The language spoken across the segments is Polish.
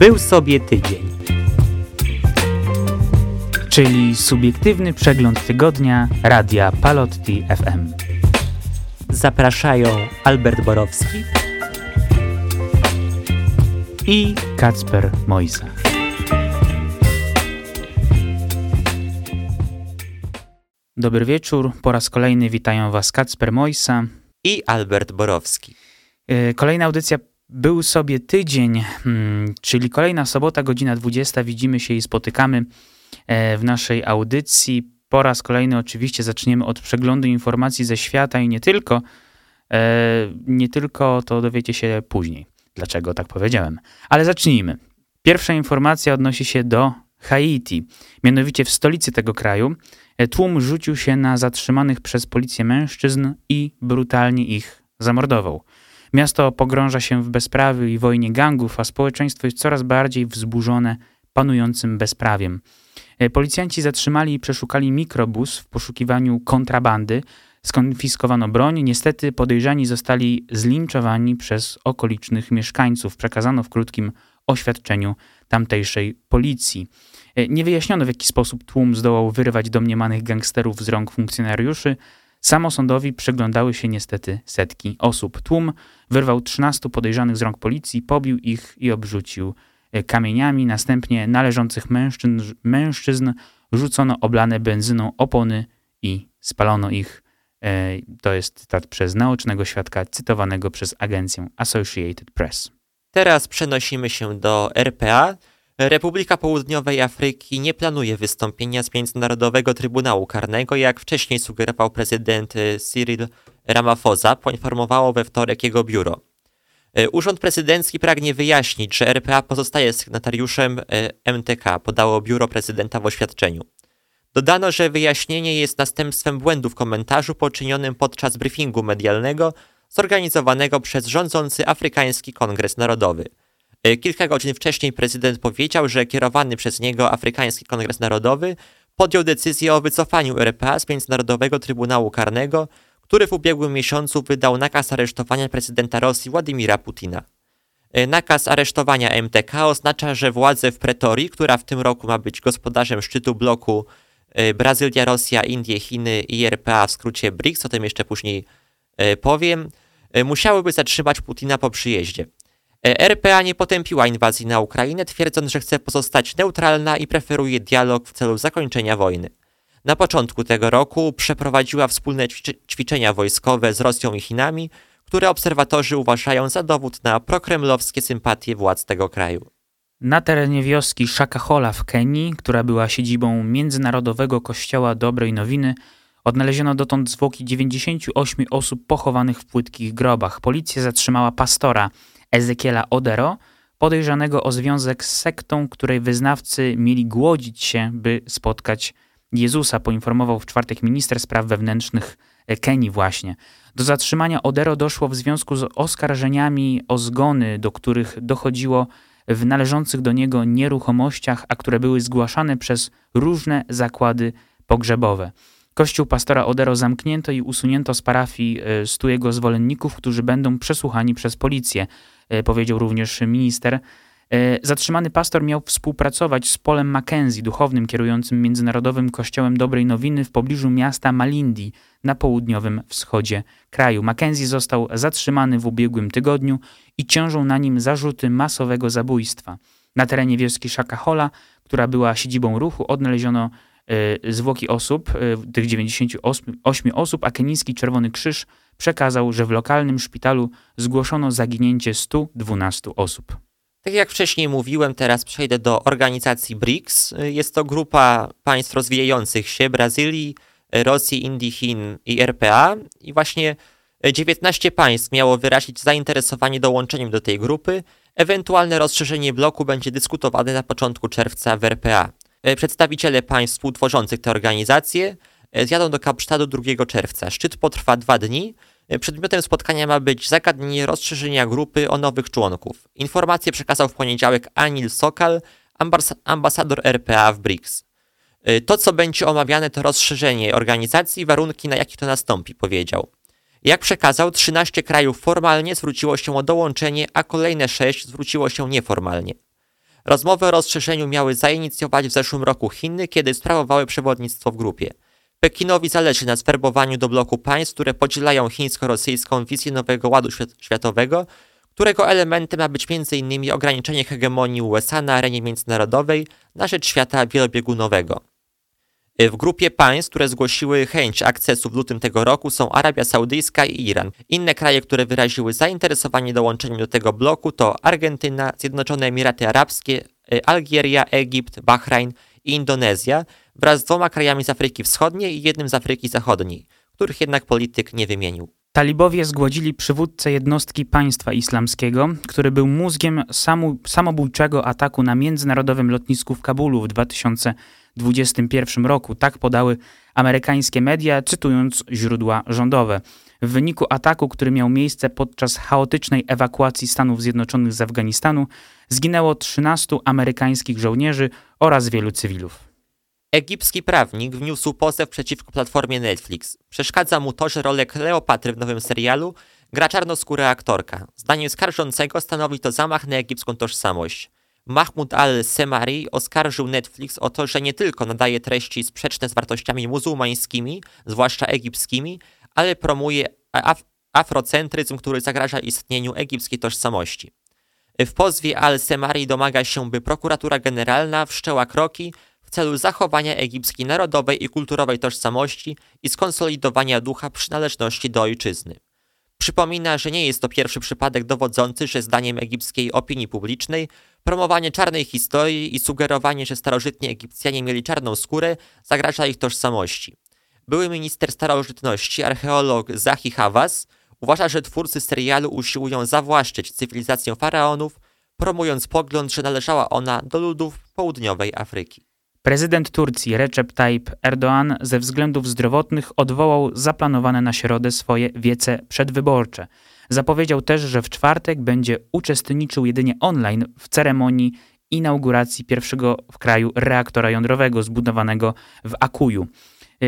Był sobie tydzień. Czyli subiektywny przegląd tygodnia Radia Palotti FM. Zapraszają Albert Borowski i Kacper Mojsa. Dobry wieczór. Po raz kolejny witają Was Kacper Mojsa i Albert Borowski. E, kolejna audycja był sobie tydzień, hmm, czyli kolejna sobota, godzina 20. Widzimy się i spotykamy e, w naszej audycji. Po raz kolejny oczywiście zaczniemy od przeglądu informacji ze świata i nie tylko. E, nie tylko to dowiecie się później, dlaczego tak powiedziałem. Ale zacznijmy. Pierwsza informacja odnosi się do Haiti. Mianowicie w stolicy tego kraju tłum rzucił się na zatrzymanych przez policję mężczyzn i brutalnie ich zamordował. Miasto pogrąża się w bezprawiu i wojnie gangów, a społeczeństwo jest coraz bardziej wzburzone panującym bezprawiem. E, policjanci zatrzymali i przeszukali mikrobus w poszukiwaniu kontrabandy, skonfiskowano broń. Niestety podejrzani zostali zlinczowani przez okolicznych mieszkańców. Przekazano w krótkim oświadczeniu tamtejszej policji. E, nie wyjaśniono w jaki sposób tłum zdołał wyrwać domniemanych gangsterów z rąk funkcjonariuszy. Samosądowi przyglądały się niestety setki osób. Tłum wyrwał 13 podejrzanych z rąk policji, pobił ich i obrzucił e, kamieniami. Następnie należących mężczyzn, mężczyzn rzucono oblane benzyną opony i spalono ich. E, to jest cytat przez naocznego świadka cytowanego przez agencję Associated Press. Teraz przenosimy się do RPA, Republika Południowej Afryki nie planuje wystąpienia z Międzynarodowego Trybunału Karnego, jak wcześniej sugerował prezydent y, Cyril Ramaphosa, poinformowało we wtorek jego biuro. Y, Urząd Prezydencki pragnie wyjaśnić, że RPA pozostaje sygnatariuszem y, MTK, podało biuro prezydenta w oświadczeniu. Dodano, że wyjaśnienie jest następstwem błędu w komentarzu poczynionym podczas briefingu medialnego zorganizowanego przez rządzący Afrykański Kongres Narodowy – E, kilka godzin wcześniej prezydent powiedział, że kierowany przez niego Afrykański Kongres Narodowy podjął decyzję o wycofaniu RPA z Międzynarodowego Trybunału Karnego, który w ubiegłym miesiącu wydał nakaz aresztowania prezydenta Rosji Władimira Putina. E, nakaz aresztowania MTK oznacza, że władze w Pretorii, która w tym roku ma być gospodarzem szczytu bloku e, Brazylia, Rosja, Indie, Chiny i RPA, w skrócie BRICS, o tym jeszcze później powiem, musiałyby zatrzymać Putina po przyjeździe. E, RPA nie potępiła inwazji na Ukrainę, twierdząc, że chce pozostać neutralna i preferuje dialog w celu zakończenia wojny. Na początku tego roku przeprowadziła wspólne ćwiczenia wojskowe z Rosją i Chinami, które obserwatorzy uważają za dowód na prokremlowskie sympatie władz tego kraju. Na terenie wioski Shakahola w Kenii, która była siedzibą Międzynarodowego Kościoła Dobrej Nowiny, odnaleziono dotąd zwłoki 98 osób pochowanych w płytkich grobach. Policja zatrzymała pastora Ezekiela Odero, podejrzanego o związek z sektą, której wyznawcy mieli głodzić się, by spotkać Jezusa, poinformował w czwartek minister spraw wewnętrznych Kenii właśnie. Do zatrzymania Odero doszło w związku z oskarżeniami o zgony, do których dochodziło w należących do niego nieruchomościach, a które były zgłaszane przez różne zakłady pogrzebowe. Kościół pastora Odero zamknięto i usunięto z parafii e, stu jego zwolenników, którzy będą przesłuchani przez policję. E, powiedział również minister. E, zatrzymany pastor miał współpracować z Polem Mackenzie, duchownym kierującym Międzynarodowym Kościołem Dobrej Nowiny w pobliżu miasta Malindi na południowym wschodzie kraju. Mackenzie został zatrzymany w ubiegłym tygodniu i ciążą na nim zarzuty masowego zabójstwa. Na terenie wioski Shakahola, która była siedzibą ruchu, odnaleziono zwłoki osób, y, tych 98 osób, a kenijski Czerwony Krzyż przekazał, że w lokalnym szpitalu zgłoszono zaginięcie 112 osób. Tak jak wcześniej mówiłem, teraz przejdę do organizacji BRICS. Jest to grupa państw rozwijających się Brazylii, Rosji, Indii, Chin i RPA. I właśnie 19 państw miało wyrazić zainteresowanie dołączeniem do tej grupy. Ewentualne rozszerzenie bloku będzie dyskutowane na początku czerwca w RPA. Przedstawiciele państw współtworzących te organizacje zjadą do Kapsztadu 2 czerwca. Szczyt potrwa dwa dni. Przedmiotem spotkania ma być zagadnienie rozszerzenia grupy o nowych członków. Informację przekazał w poniedziałek Anil Sokal, ambas ambasador RPA w BRICS. To, co będzie omawiane, to rozszerzenie organizacji i warunki, na jakie to nastąpi, powiedział. Jak przekazał, 13 krajów formalnie zwróciło się o dołączenie, a kolejne 6 zwróciło się nieformalnie. Rozmowy o rozszerzeniu miały zainicjować w zeszłym roku Chiny, kiedy sprawowały przewodnictwo w grupie. Pekinowi zależy na zwerbowaniu do bloku państw, które podzielają chińsko-rosyjską wizję nowego ładu światowego, którego elementem ma być m.in. ograniczenie hegemonii USA na arenie międzynarodowej na rzecz świata wielobiegunowego. W grupie państw, które zgłosiły chęć akcesu w lutym tego roku są Arabia Saudyjska i Iran. Inne kraje, które wyraziły zainteresowanie dołączeniem do tego bloku to Argentyna, Zjednoczone Emiraty Arabskie, Algieria, Egipt, Bahrain i Indonezja wraz z dwoma krajami z Afryki Wschodniej i jednym z Afryki Zachodniej, których jednak polityk nie wymienił. Talibowie zgładzili przywódcę jednostki państwa islamskiego, który był mózgiem samu, samobójczego ataku na międzynarodowym lotnisku w Kabulu w 2021 roku. Tak podały amerykańskie media, cytując źródła rządowe. W wyniku ataku, który miał miejsce podczas chaotycznej ewakuacji Stanów Zjednoczonych z Afganistanu, zginęło 13 amerykańskich żołnierzy oraz wielu cywilów. Egipski prawnik wniósł pozew przeciwko platformie Netflix. Przeszkadza mu to, że rolę Kleopatry w nowym serialu gra czarnoskóra aktorka. Zdaniem skarżącego stanowi to zamach na egipską tożsamość. Mahmoud al-Semari oskarżył Netflix o to, że nie tylko nadaje treści sprzeczne z wartościami muzułmańskimi, zwłaszcza egipskimi, ale promuje af afrocentryzm, który zagraża istnieniu egipskiej tożsamości. W pozwie al-Semari domaga się, by prokuratura generalna wszczęła kroki, w celu zachowania egipskiej narodowej i kulturowej tożsamości i skonsolidowania ducha przynależności do ojczyzny. Przypomina, że nie jest to pierwszy przypadek dowodzący, że zdaniem egipskiej opinii publicznej promowanie czarnej historii i sugerowanie, że starożytni Egipcjanie mieli czarną skórę, zagraża ich tożsamości. Były minister starożytności, archeolog Zahi Hawass, uważa, że twórcy serialu usiłują zawłaszczyć cywilizację faraonów, promując pogląd, że należała ona do ludów południowej Afryki. Prezydent Turcji Recep Tayyip Erdoğan ze względów zdrowotnych odwołał zaplanowane na środę swoje wiece przedwyborcze. Zapowiedział też, że w czwartek będzie uczestniczył jedynie online w ceremonii inauguracji pierwszego w kraju reaktora jądrowego zbudowanego w Akuju.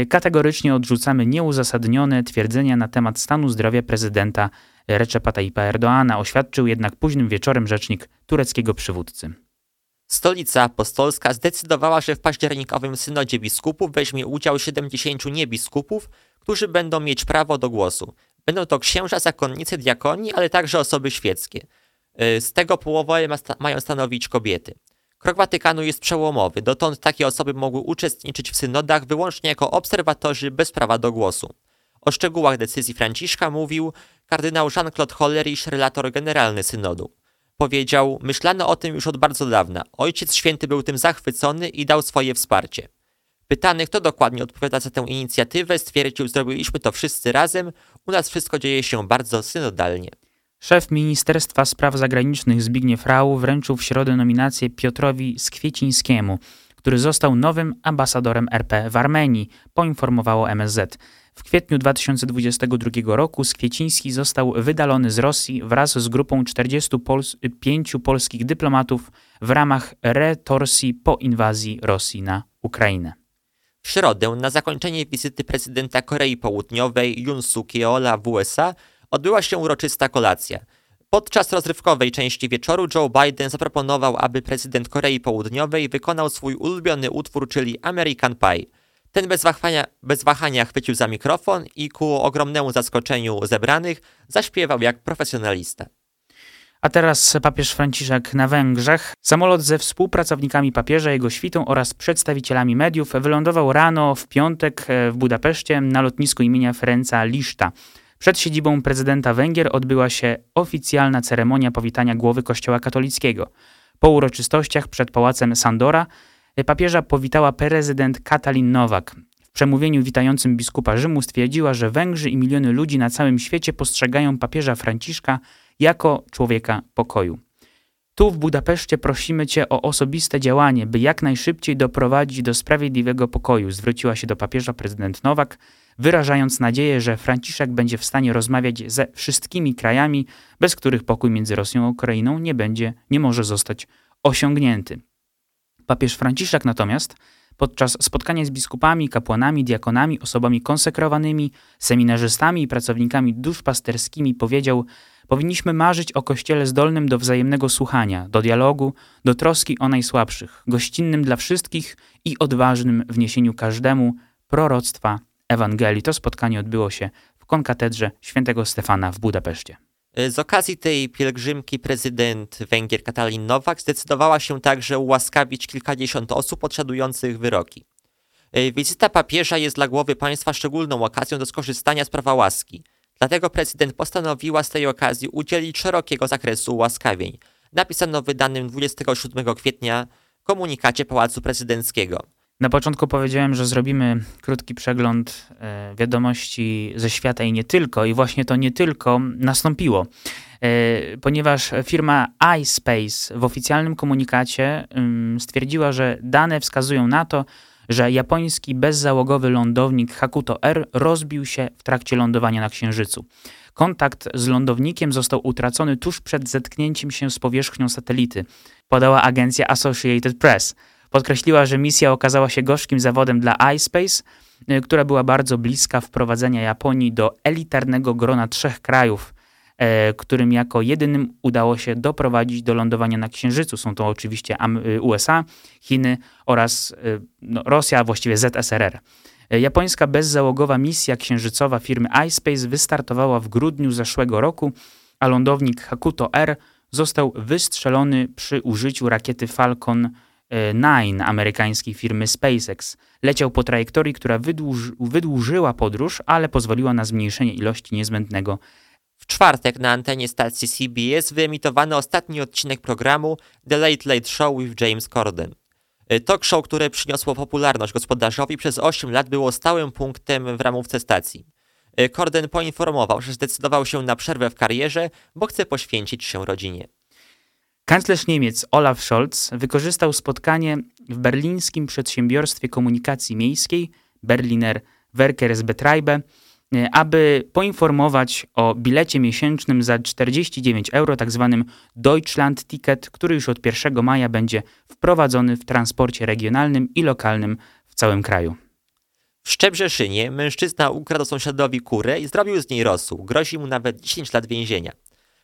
Kategorycznie odrzucamy nieuzasadnione twierdzenia na temat stanu zdrowia prezydenta Recepa Tayyipa Erdoana, oświadczył jednak późnym wieczorem rzecznik tureckiego przywódcy. Stolica Apostolska zdecydowała, że w październikowym synodzie biskupów weźmie udział 70 niebiskupów, którzy będą mieć prawo do głosu. Będą to księża, zakonnicy, diakoni, ale także osoby świeckie. Y, z tego połowę mają stanowić kobiety. Krok Watykanu jest przełomowy. Dotąd takie osoby mogły uczestniczyć w synodach wyłącznie jako obserwatorzy bez prawa do głosu. O szczegółach decyzji Franciszka mówił kardynał Jean-Claude Hollerich, relator generalny synodu. Powiedział, myślano o tym już od bardzo dawna. Ojciec Święty był tym zachwycony i dał swoje wsparcie. Pytany, kto dokładnie odpowiada za tę inicjatywę, stwierdził, zrobiliśmy to wszyscy razem, u nas wszystko dzieje się bardzo synodalnie. Szef Ministerstwa Spraw Zagranicznych Zbigniew Rau wręczył w środę nominację Piotrowi Skwiecińskiemu, który został nowym ambasadorem RP w Armenii, poinformowało MSZ. W kwietniu 2022 roku Skwieciński został wydalony z Rosji wraz z grupą 45 polskich dyplomatów w ramach retorsji po inwazji Rosji na Ukrainę. W środę na zakończenie wizyty prezydenta Korei Południowej Yoon Suk Yeola w USA odbyła się uroczysta kolacja. Podczas rozrywkowej części wieczoru Joe Biden zaproponował, aby prezydent Korei Południowej wykonał swój ulubiony utwór, czyli American Pie. Ten bez wahania, bez wahania chwycił za mikrofon i ku ogromnemu zaskoczeniu zebranych zaśpiewał jak profesjonalista. A teraz papież Franciszek na Węgrzech. Samolot ze współpracownikami papieża, jego świtą oraz przedstawicielami mediów wylądował rano w piątek w Budapeszcie na lotnisku imienia Ferenca Liszta. Przed siedzibą prezydenta Węgier odbyła się oficjalna ceremonia powitania głowy Kościoła katolickiego. Po uroczystościach przed pałacem Sandora papieża powitała prezydent Katalin Nowak. W przemówieniu witającym biskupa Rzymu stwierdziła, że Węgrzy i miliony ludzi na całym świecie postrzegają papieża Franciszka jako człowieka pokoju. Tu w Budapeszcie prosimy Cię o osobiste działanie, by jak najszybciej doprowadzić do sprawiedliwego pokoju, zwróciła się do papieża prezydent Nowak, wyrażając nadzieję, że Franciszek będzie w stanie rozmawiać ze wszystkimi krajami, bez których pokój między Rosją a Ukrainą nie będzie, nie może zostać osiągnięty. Papież Franciszek natomiast podczas spotkania z biskupami, kapłanami, diakonami, osobami konsekrowanymi, seminarzystami i pracownikami duszpasterskimi powiedział, Powinniśmy marzyć o kościele zdolnym do wzajemnego słuchania, do dialogu, do troski o najsłabszych, gościnnym dla wszystkich i odważnym w niesieniu każdemu proroctwa Ewangelii. To spotkanie odbyło się w konkatedrze świętego Stefana w Budapeszcie. Z okazji tej pielgrzymki prezydent Węgier Katalin Nowak zdecydowała się także ułaskawić kilkadziesiąt osób odsiadujących wyroki. Wizyta papieża jest dla głowy państwa szczególną okazją do skorzystania z prawa łaski. Dlatego prezydent postanowiła z tej okazji udzielić szerokiego zakresu ułaskawień. Napisano w wydanym 27 kwietnia komunikacie Pałacu Prezydenckiego. Na początku powiedziałem, że zrobimy krótki przegląd e, wiadomości ze świata i nie tylko, i właśnie to nie tylko nastąpiło, e, ponieważ firma iSpace w oficjalnym komunikacie stwierdziła, że dane wskazują na to, że japoński bezzałogowy lądownik Hakuto R rozbił się w trakcie lądowania na Księżycu. Kontakt z lądownikiem został utracony tuż przed zetknięciem się z powierzchnią satelity, podała agencja Associated Press. Podkreśliła, że misja okazała się gorzkim zawodem dla iSpace, y, która była bardzo bliska wprowadzenia Japonii do elitarnego grona trzech krajów, e, którym jako jedynym udało się doprowadzić do lądowania na Księżycu. Są to oczywiście y, USA, Chiny oraz y, no, Rosja, właściwie ZSRR. E, japońska bezzałogowa misja księżycowa firmy iSpace wystartowała w grudniu zeszłego roku, a lądownik Hakuto R został wystrzelony przy użyciu rakiety Falcon 9 amerykańskiej firmy SpaceX. Leciał po trajektorii, która wydłuży, wydłużyła podróż, ale pozwoliła na zmniejszenie ilości niezbędnego. W czwartek na antenie stacji CBS wyemitowano ostatni odcinek programu The Late Late Show with James Corden. Y, talk show, które przyniosło popularność gospodarzowi, przez 8 lat było stałym punktem w ramówce stacji. Y, Corden poinformował, że zdecydował się na przerwę w karierze, bo chce poświęcić się rodzinie. Kanclerz Niemiec Olaf Scholz wykorzystał spotkanie w berlińskim przedsiębiorstwie komunikacji miejskiej Berliner Verkehrsbetriebe, e, aby poinformować o bilecie miesięcznym za 49 euro, tak zwanym Deutschland Ticket, który już od 1 maja będzie wprowadzony w transporcie regionalnym i lokalnym w całym kraju. W Szczebrzeszynie mężczyzna ukradł sąsiadowi kurę i zrobił z niej rosół. Grozi mu nawet 10 lat więzienia.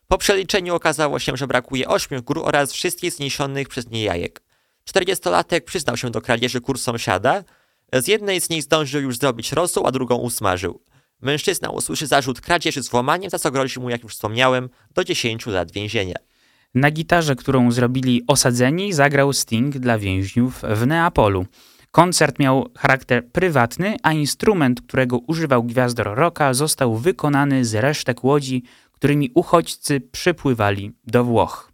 Po przeliczeniu okazało się, że brakuje 8 gór oraz wszystkich zniesionych przez nie jajek. 40-latek przyznał się do kradzieży kur sąsiada. Z jednej z nich zdążył już zrobić rosół, a drugą usmażył. Mężczyzna usłyszy zarzut kradzieży z włamaniem, za co grozi mu, jak już wspomniałem, do 10 lat więzienia. Na gitarze, którą zrobili osadzeni, zagrał Sting dla więźniów w Neapolu. Koncert miał charakter prywatny, a instrument, którego używał gwiazdor rocka, został wykonany z resztek łodzi, którymi uchodźcy przypływali do Włoch.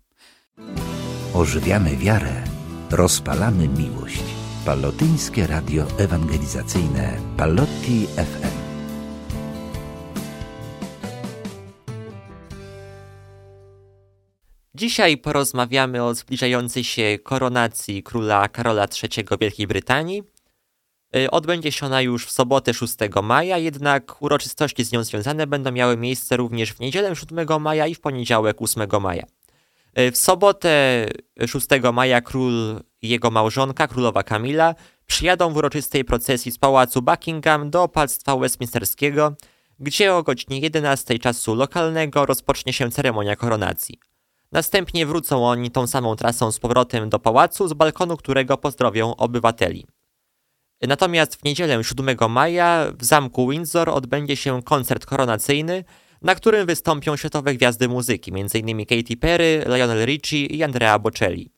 Ożywiamy wiarę, rozpalamy miłość. Pallotyńskie Radio Ewangelizacyjne Pallotti FM. Dzisiaj porozmawiamy o zbliżającej się koronacji króla Karola III Wielkiej Brytanii odbędzie się ona już w sobotę 6 maja, jednak uroczystości z nią związane będą miały miejsce również w niedzielę 7 maja i w poniedziałek 8 maja. Y, w sobotę 6 maja król i jego małżonka, królowa Kamila, przyjadą w uroczystej procesji z pałacu Buckingham do opalstwa westminsterskiego, gdzie o godzinie 11 czasu lokalnego rozpocznie się ceremonia koronacji. Następnie wrócą oni tą samą trasą z powrotem do pałacu, z balkonu którego pozdrowią obywateli. Natomiast w niedzielę 7 maja w zamku Windsor odbędzie się koncert koronacyjny, na którym wystąpią światowe gwiazdy muzyki, m.in. Katy Perry, Lionel Richie i Andrea Bocelli.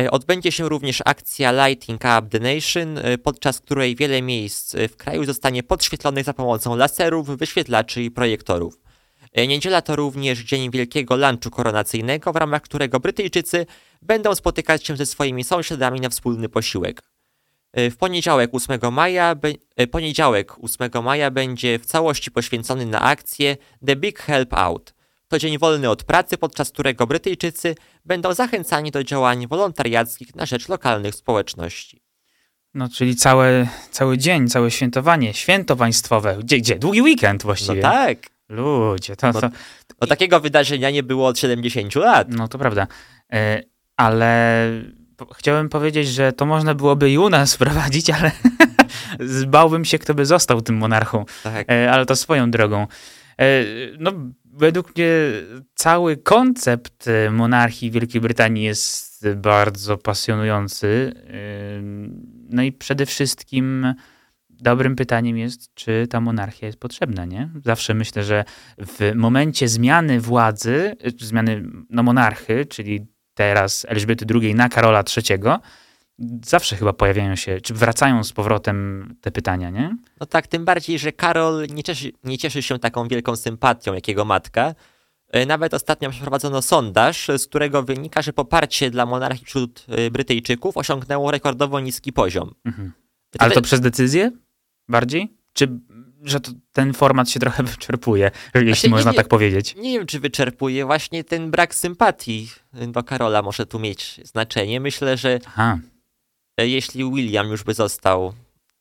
E, odbędzie się również akcja Lighting Up the Nation, e, podczas której wiele miejsc w kraju zostanie podświetlonych za pomocą laserów, wyświetlaczy i projektorów. E, niedziela to również dzień wielkiego lunchu koronacyjnego, w ramach którego Brytyjczycy będą spotykać się ze swoimi sąsiadami na wspólny posiłek. E, w poniedziałek 8 maja, e, poniedziałek 8 maja będzie w całości poświęcony na akcję The Big Help Out. To dzień wolny od pracy, podczas którego Brytyjczycy będą zachęcani do działań wolontariackich na rzecz lokalnych społeczności. No, czyli cały, cały dzień, całe świętowanie, święto państwowe. Gdzie, gdzie? Długi weekend właściwie. No tak. Ludzie, to... No, to... no takiego wydarzenia nie było od 70 lat. No to prawda. E, ale chciałem powiedzieć, że to można byłoby i u nas wprowadzić, ale zbałbym się, kto by został tym monarchą. Tak. E, ale to swoją drogą. E, no, według mnie cały koncept e, monarchii Wielkiej Brytanii jest bardzo pasjonujący. No i przede wszystkim dobrym pytaniem jest, czy ta monarchia jest potrzebna, nie? Zawsze myślę, że w momencie zmiany władzy, zmiany no, monarchy, czyli teraz Elżbiety II na Karola III, zawsze chyba pojawiają się, czy wracają z powrotem te pytania, nie? No tak, tym bardziej, że Karol nie cieszy, nie cieszy się taką wielką sympatią jak jego matka. E, nawet ostatnio przeprowadzono sondaż, z którego wynika, że poparcie dla monarchii wśród e, Brytyjczyków osiągnęło rekordowo niski poziom. Mhm. Ale to przez decyzję bardziej? Czy że to, ten format się trochę wyczerpuje, jeśli znaczy, można nie, tak powiedzieć? Nie wiem, czy wyczerpuje. Właśnie ten brak sympatii do Karola może tu mieć znaczenie. Myślę, że Aha. E, jeśli William już by został,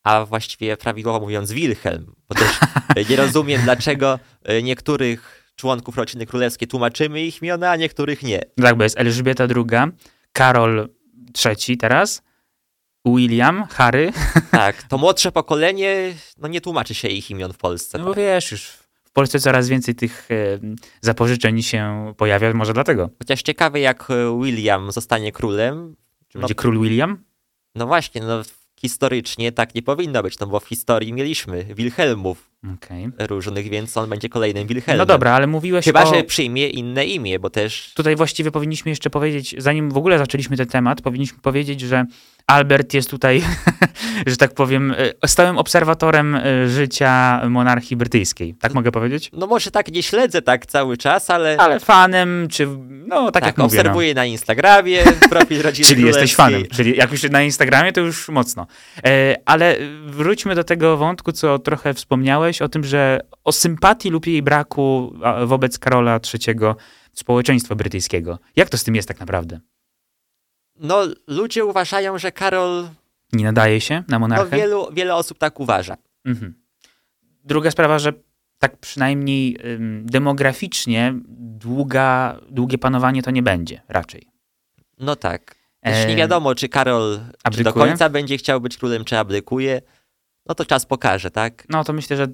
a właściwie prawidłowo mówiąc Wilhelm, bo też e, nie rozumiem, dlaczego e, niektórych członków rodziny królewskiej tłumaczymy ich imiona, a niektórych nie. Tak, bo jest Elżbieta II, Karol III teraz, William, Harry. Tak, to młodsze pokolenie, no nie tłumaczy się ich imion w Polsce. No tak. bo wiesz, już w Polsce coraz więcej tych e, zapożyczeń się pojawia, może dlatego. Chociaż ciekawe, jak William zostanie królem. Czy będzie no, król William? No właśnie, no historycznie tak nie powinno być, no bo w historii mieliśmy Wilhelmów okay. różnych, więc on będzie kolejnym Wilhelmem. No dobra, ale mówiłeś Chyba, o... że przyjmie inne imię, bo też... Tutaj właściwie powinniśmy jeszcze powiedzieć, zanim w ogóle zaczęliśmy ten temat, powinniśmy powiedzieć, że Albert jest tutaj, że tak powiem, e, stałym obserwatorem e, życia monarchii brytyjskiej. Tak mogę powiedzieć? No może tak nie śledzę tak cały czas, ale... Ale fanem, czy no tak, tak jak mówię. obserwuję no. na Instagramie profil rodziny Czyli jesteś fanem, czyli jak już na Instagramie, to już mocno. E, ale wróćmy do tego wątku, co trochę wspomniałeś, o tym, że o sympatii lub jej braku wobec Karola III społeczeństwa brytyjskiego. Jak to z tym jest tak naprawdę? No, ludzie uważają, że Karol. Nie nadaje się na monarchę? No, wielu, wiele osób tak uważa. Mhm. Druga sprawa, że tak przynajmniej ym, demograficznie długa, długie panowanie to nie będzie raczej. No tak. Też nie wiadomo, czy Karol czy do końca będzie chciał być królem, czy ablykuje. No to czas pokaże, tak? No to myślę, że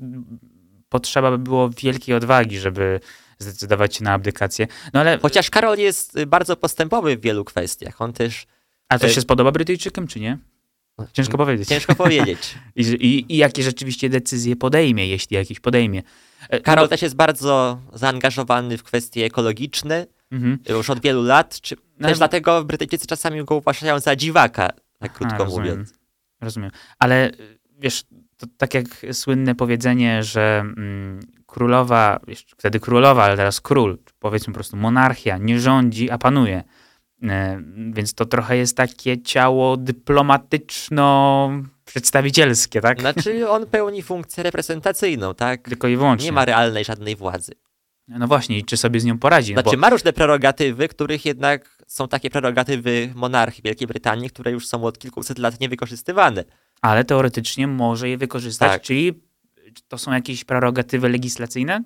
potrzeba by było wielkiej odwagi, żeby zdecydować się na abdykację. No ale... Chociaż Karol jest y, bardzo postępowy w wielu kwestiach. On też. A to y, się spodoba Brytyjczykom, czy nie? Ciężko powiedzieć. Ciężko powiedzieć. I, i, I, jakie rzeczywiście decyzje podejmie, jeśli jakieś podejmie. E, Karol no, też jest bardzo zaangażowany w kwestie ekologiczne mhm. już od wielu lat. Czy, no, też dlatego Brytyjczycy czasami go uważają za dziwaka, tak krótko A, rozumiem. mówiąc. Rozumiem. Ale wiesz, to tak jak słynne powiedzenie, że mm, królowa, wtedy królowa, ale teraz król, powiedzmy po prostu monarchia, nie rządzi, a panuje. E, więc to trochę jest takie ciało dyplomatyczno-przedstawicielskie, tak? Znaczy on pełni funkcję reprezentacyjną, tak? Tylko i wyłącznie. Nie ma realnej żadnej władzy. No właśnie, i czy sobie z nią poradzi? No znaczy bo... ma różne prerogatywy, których jednak są takie prerogatywy monarchii Wielkiej Brytanii, które już są od kilkuset lat niewykorzystywane. Ale teoretycznie może je wykorzystać, tak. czyli to są jakieś prerogatywy legislacyjne?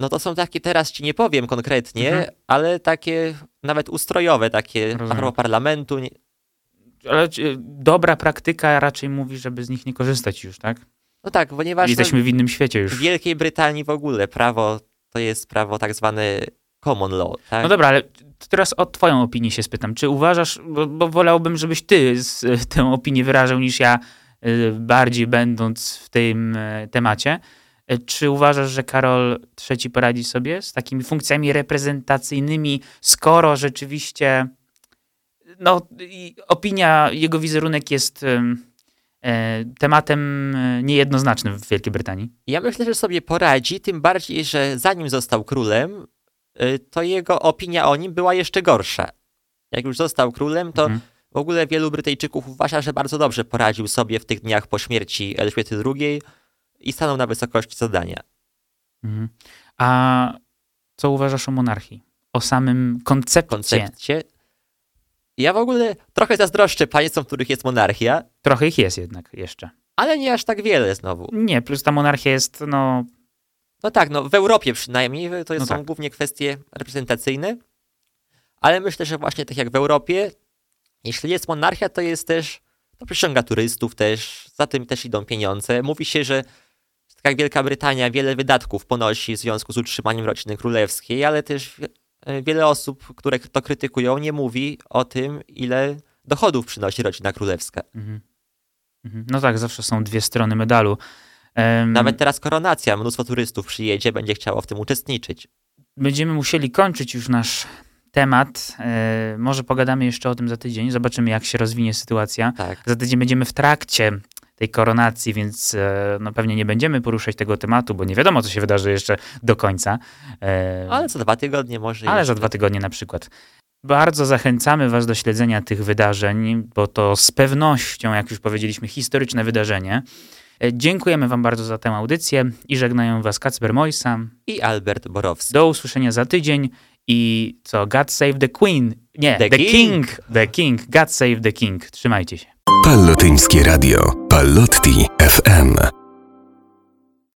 No to są takie, teraz ci nie powiem konkretnie, mhm. ale takie nawet ustrojowe, takie prawo parlamentu. Nie... Ale dobra praktyka raczej mówi, żeby z nich nie korzystać już, tak? No tak, ponieważ... Jesteśmy w innym świecie już. W Wielkiej Brytanii w ogóle prawo to jest prawo tak zwane common law, tak? No dobra, ale teraz o twoją opinię się spytam. Czy uważasz, bo, bo wolałbym, żebyś ty z, tę opinię wyrażał niż ja, y, bardziej będąc w tym y, temacie. Y, czy uważasz, że Karol III poradzi sobie z takimi funkcjami reprezentacyjnymi, skoro rzeczywiście no, opinia, jego wizerunek jest tematem niejednoznacznym w Wielkiej Brytanii? Ja myślę, że sobie poradzi, tym bardziej, że zanim został królem, Y, to jego opinia o nim była jeszcze gorsza. Jak już został królem, to mhm. w ogóle wielu Brytyjczyków uważa, że bardzo dobrze poradził sobie w tych dniach po śmierci Elżbiety II i stanął na wysokości zadania. Mhm. A co uważasz o monarchii? O samym koncepcie? koncepcie? Ja w ogóle trochę zazdroszczę państwom, w których jest monarchia. Trochę ich jest jednak jeszcze. Ale nie aż tak wiele znowu. Nie, plus ta monarchia jest, no, no tak, no w Europie przynajmniej to no są tak. głównie kwestie reprezentacyjne, ale myślę, że właśnie tak jak w Europie, jeśli jest monarchia, to jest też, to przyciąga turystów też, za tym też idą pieniądze. Mówi się, że tak jak Wielka Brytania wiele wydatków ponosi w związku z utrzymaniem rodziny królewskiej, ale też wiele osób, które to krytykują, nie mówi o tym, ile dochodów przynosi rodzina królewska. Mhm. Mhm. No tak, zawsze są dwie strony medalu. Um, Nawet teraz koronacja, mnóstwo turystów przyjedzie, będzie chciało w tym uczestniczyć. Będziemy musieli kończyć już nasz temat. E, może pogadamy jeszcze o tym za tydzień. Zobaczymy, jak się rozwinie sytuacja. Tak. Za tydzień będziemy w trakcie tej koronacji, więc e, no, pewnie nie będziemy poruszać tego tematu, bo nie wiadomo, co się wydarzy jeszcze do końca. E, ale za dwa tygodnie może. Ale jeszcze. za dwa tygodnie na przykład. Bardzo zachęcamy Was do śledzenia tych wydarzeń, bo to z pewnością, jak już powiedzieliśmy, historyczne wydarzenie. E, dziękujemy Wam bardzo za tę audycję i żegnają Was Kacper Mojsa i Albert Borowski. Do usłyszenia za tydzień i co? God Save the Queen. Nie, The, the king. king. The King. God Save the King. Trzymajcie się. Pallotyńskie Radio. Pallotti FM.